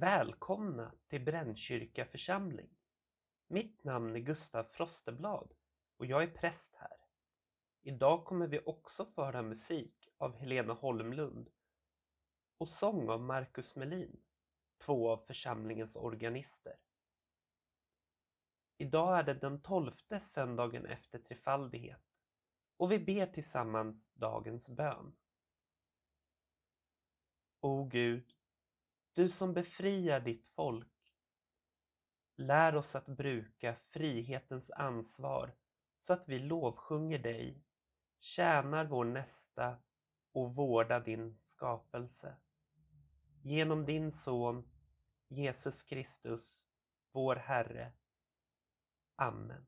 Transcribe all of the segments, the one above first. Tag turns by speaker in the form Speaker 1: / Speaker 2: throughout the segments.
Speaker 1: Välkomna till Brännkyrka församling. Mitt namn är Gustav Frosteblad och jag är präst här. Idag kommer vi också föra musik av Helena Holmlund och sång av Marcus Melin, två av församlingens organister. Idag är det den tolfte söndagen efter trefaldighet och vi ber tillsammans dagens bön. O Gud, du som befriar ditt folk, lär oss att bruka frihetens ansvar så att vi lovsjunger dig, tjänar vår nästa och vårdar din skapelse. Genom din son Jesus Kristus, vår Herre. Amen.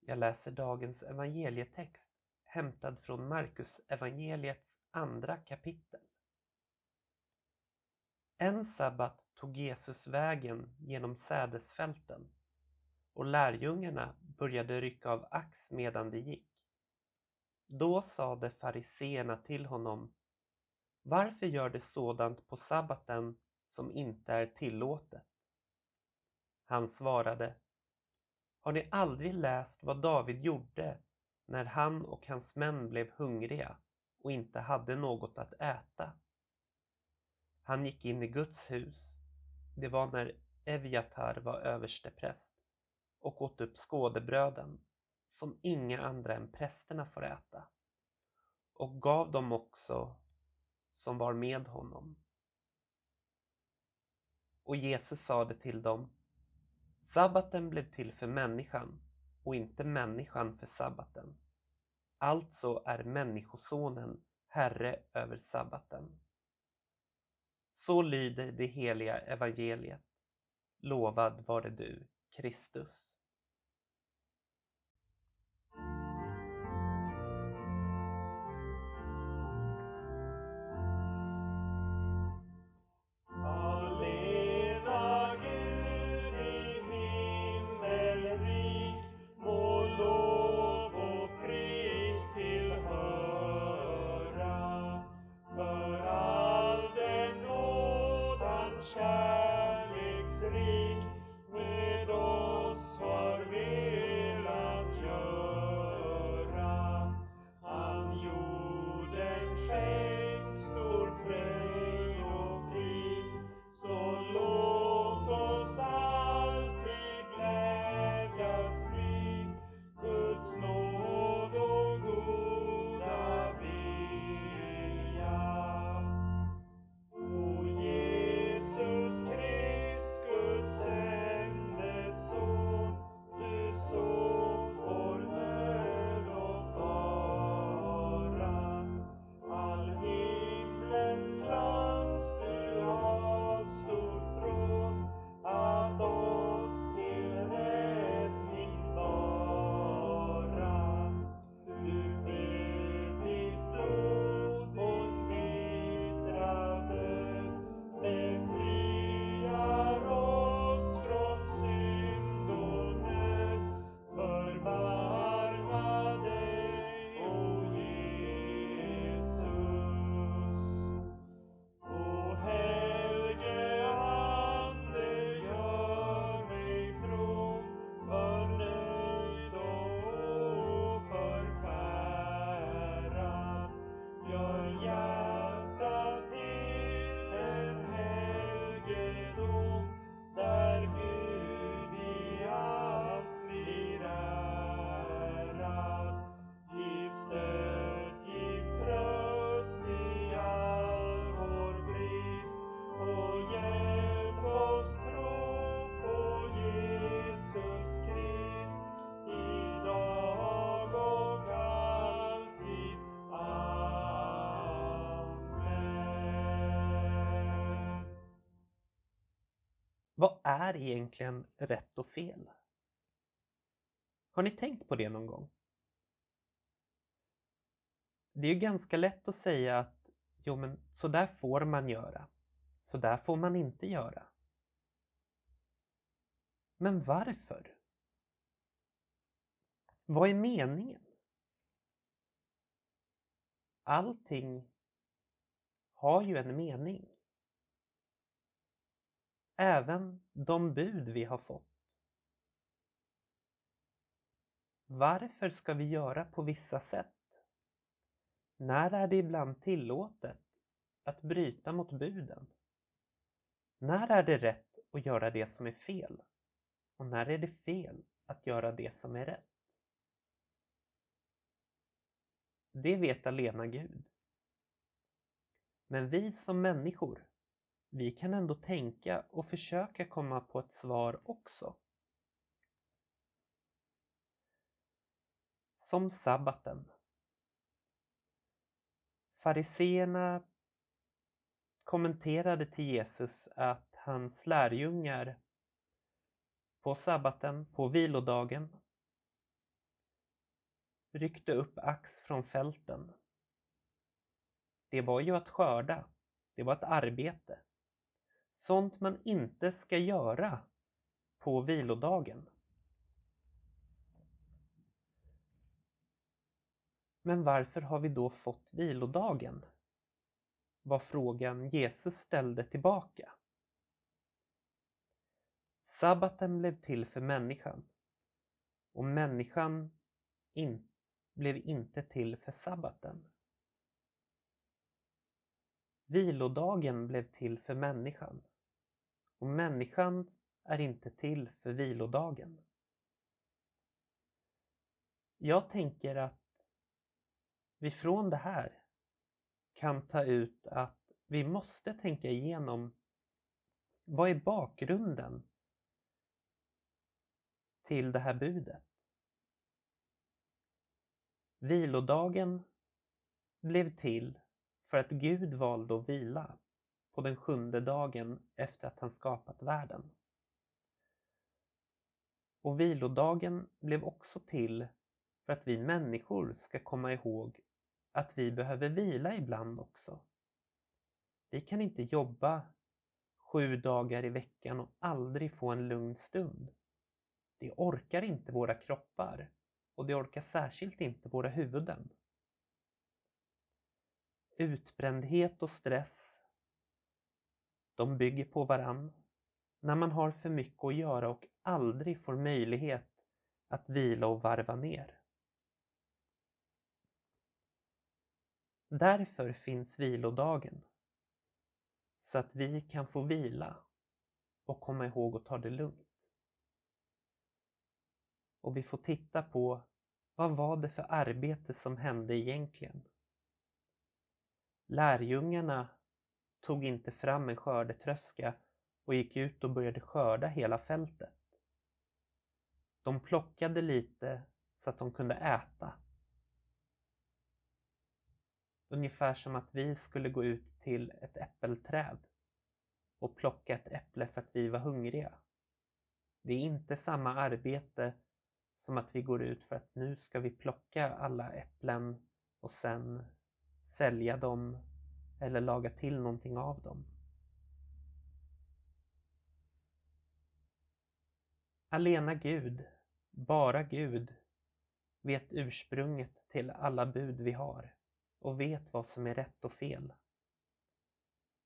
Speaker 1: Jag läser dagens evangelietext hämtad från Markus evangeliets andra kapitel. En sabbat tog Jesus vägen genom sädesfälten och lärjungarna började rycka av ax medan de gick. Då sade fariseerna till honom Varför gör de sådant på sabbaten som inte är tillåtet? Han svarade Har ni aldrig läst vad David gjorde när han och hans män blev hungriga och inte hade något att äta? Han gick in i Guds hus. Det var när Eviatar var överstepräst och åt upp skådebröden som inga andra än prästerna får äta och gav dem också som var med honom. Och Jesus sade till dem Sabbaten blev till för människan och inte människan för sabbaten. Alltså är Människosonen Herre över sabbaten. Så lyder det heliga evangeliet. Lovad vare du, Kristus. Vad är egentligen rätt och fel? Har ni tänkt på det någon gång? Det är ju ganska lätt att säga att jo men så där får man göra. Så där får man inte göra. Men varför? Vad är meningen? Allting har ju en mening. Även de bud vi har fått. Varför ska vi göra på vissa sätt? När är det ibland tillåtet att bryta mot buden? När är det rätt att göra det som är fel? Och när är det fel att göra det som är rätt? Det vet alena Gud. Men vi som människor, vi kan ändå tänka och försöka komma på ett svar också. Som sabbaten. Fariseerna kommenterade till Jesus att hans lärjungar på sabbaten, på vilodagen, ryckte upp ax från fälten. Det var ju att skörda. Det var ett arbete. Sånt man inte ska göra på vilodagen. Men varför har vi då fått vilodagen? var frågan Jesus ställde tillbaka. Sabbaten blev till för människan och människan in, blev inte till för sabbaten. Vilodagen blev till för människan och människan är inte till för vilodagen. Jag tänker att vi från det här kan ta ut att vi måste tänka igenom vad är bakgrunden till det här budet? Vilodagen blev till för att Gud valde att vila på den sjunde dagen efter att han skapat världen. Och vilodagen blev också till för att vi människor ska komma ihåg att vi behöver vila ibland också. Vi kan inte jobba sju dagar i veckan och aldrig få en lugn stund. Det orkar inte våra kroppar och det orkar särskilt inte våra huvuden. Utbrändhet och stress, de bygger på varann. När man har för mycket att göra och aldrig får möjlighet att vila och varva ner. Därför finns vilodagen. Så att vi kan få vila och komma ihåg att ta det lugnt. Och vi får titta på vad var det för arbete som hände egentligen? Lärjungarna tog inte fram en skördetröska och gick ut och började skörda hela fältet. De plockade lite så att de kunde äta. Ungefär som att vi skulle gå ut till ett äppelträd och plocka ett äpple för att vi var hungriga. Det är inte samma arbete som att vi går ut för att nu ska vi plocka alla äpplen och sen sälja dem eller laga till någonting av dem. Alena Gud, bara Gud, vet ursprunget till alla bud vi har och vet vad som är rätt och fel.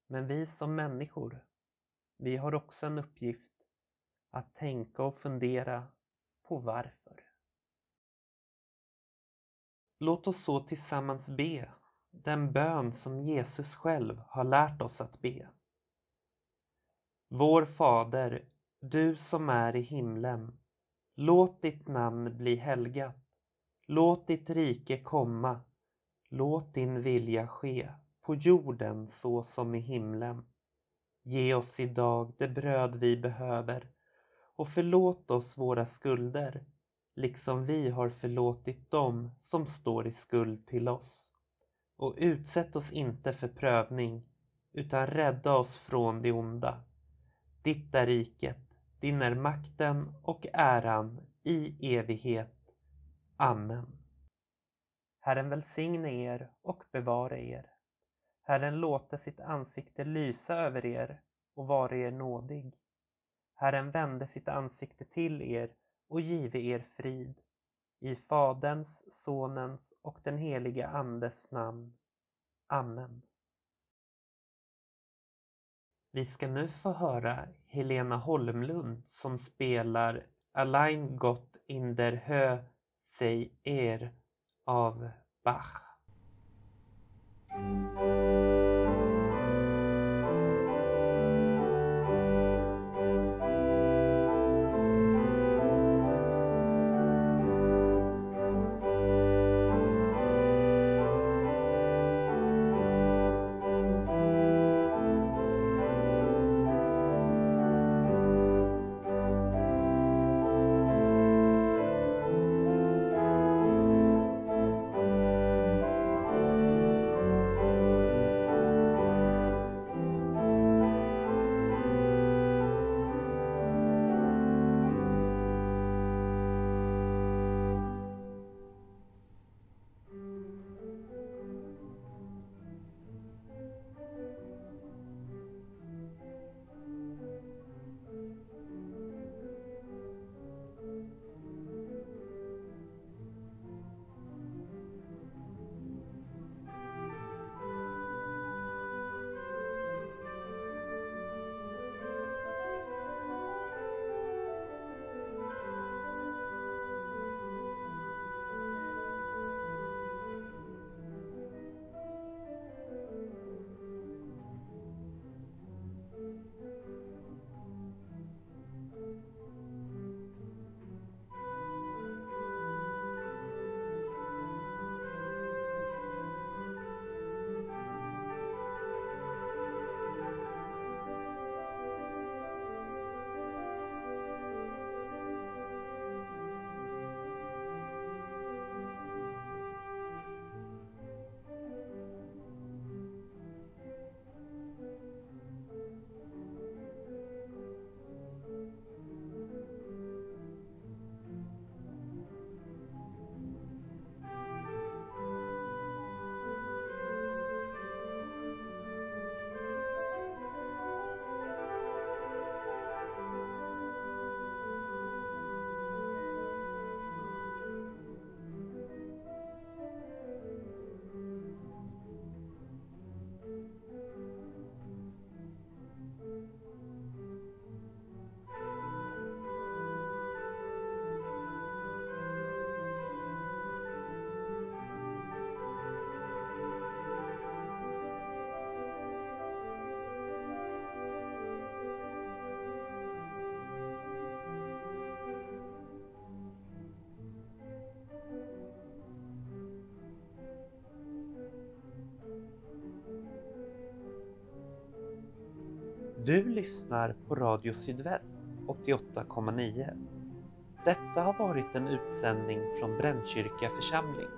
Speaker 1: Men vi som människor, vi har också en uppgift att tänka och fundera på varför. Låt oss så tillsammans be den bön som Jesus själv har lärt oss att be. Vår Fader, du som är i himlen. Låt ditt namn bli helgat. Låt ditt rike komma. Låt din vilja ske på jorden så som i himlen. Ge oss idag det bröd vi behöver och förlåt oss våra skulder liksom vi har förlåtit dem som står i skuld till oss. Och utsätt oss inte för prövning utan rädda oss från det onda. Ditt är riket, din är makten och äran i evighet. Amen. Herren välsigne er och bevare er. Herren låte sitt ansikte lysa över er och vare er nådig. Herren vände sitt ansikte till er och give er frid. I Faderns, Sonens och den helige Andes namn. Amen. Vi ska nu få höra Helena Holmlund som spelar Allein Gott in der Hö sig er av Bach. Du lyssnar på Radio Sydväst 88,9. Detta har varit en utsändning från Brännkyrka församling.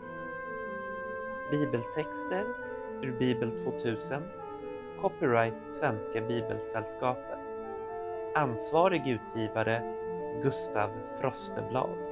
Speaker 1: Bibeltexter ur Bibel 2000 Copyright Svenska Bibelsällskapet Ansvarig utgivare Gustav Frosteblad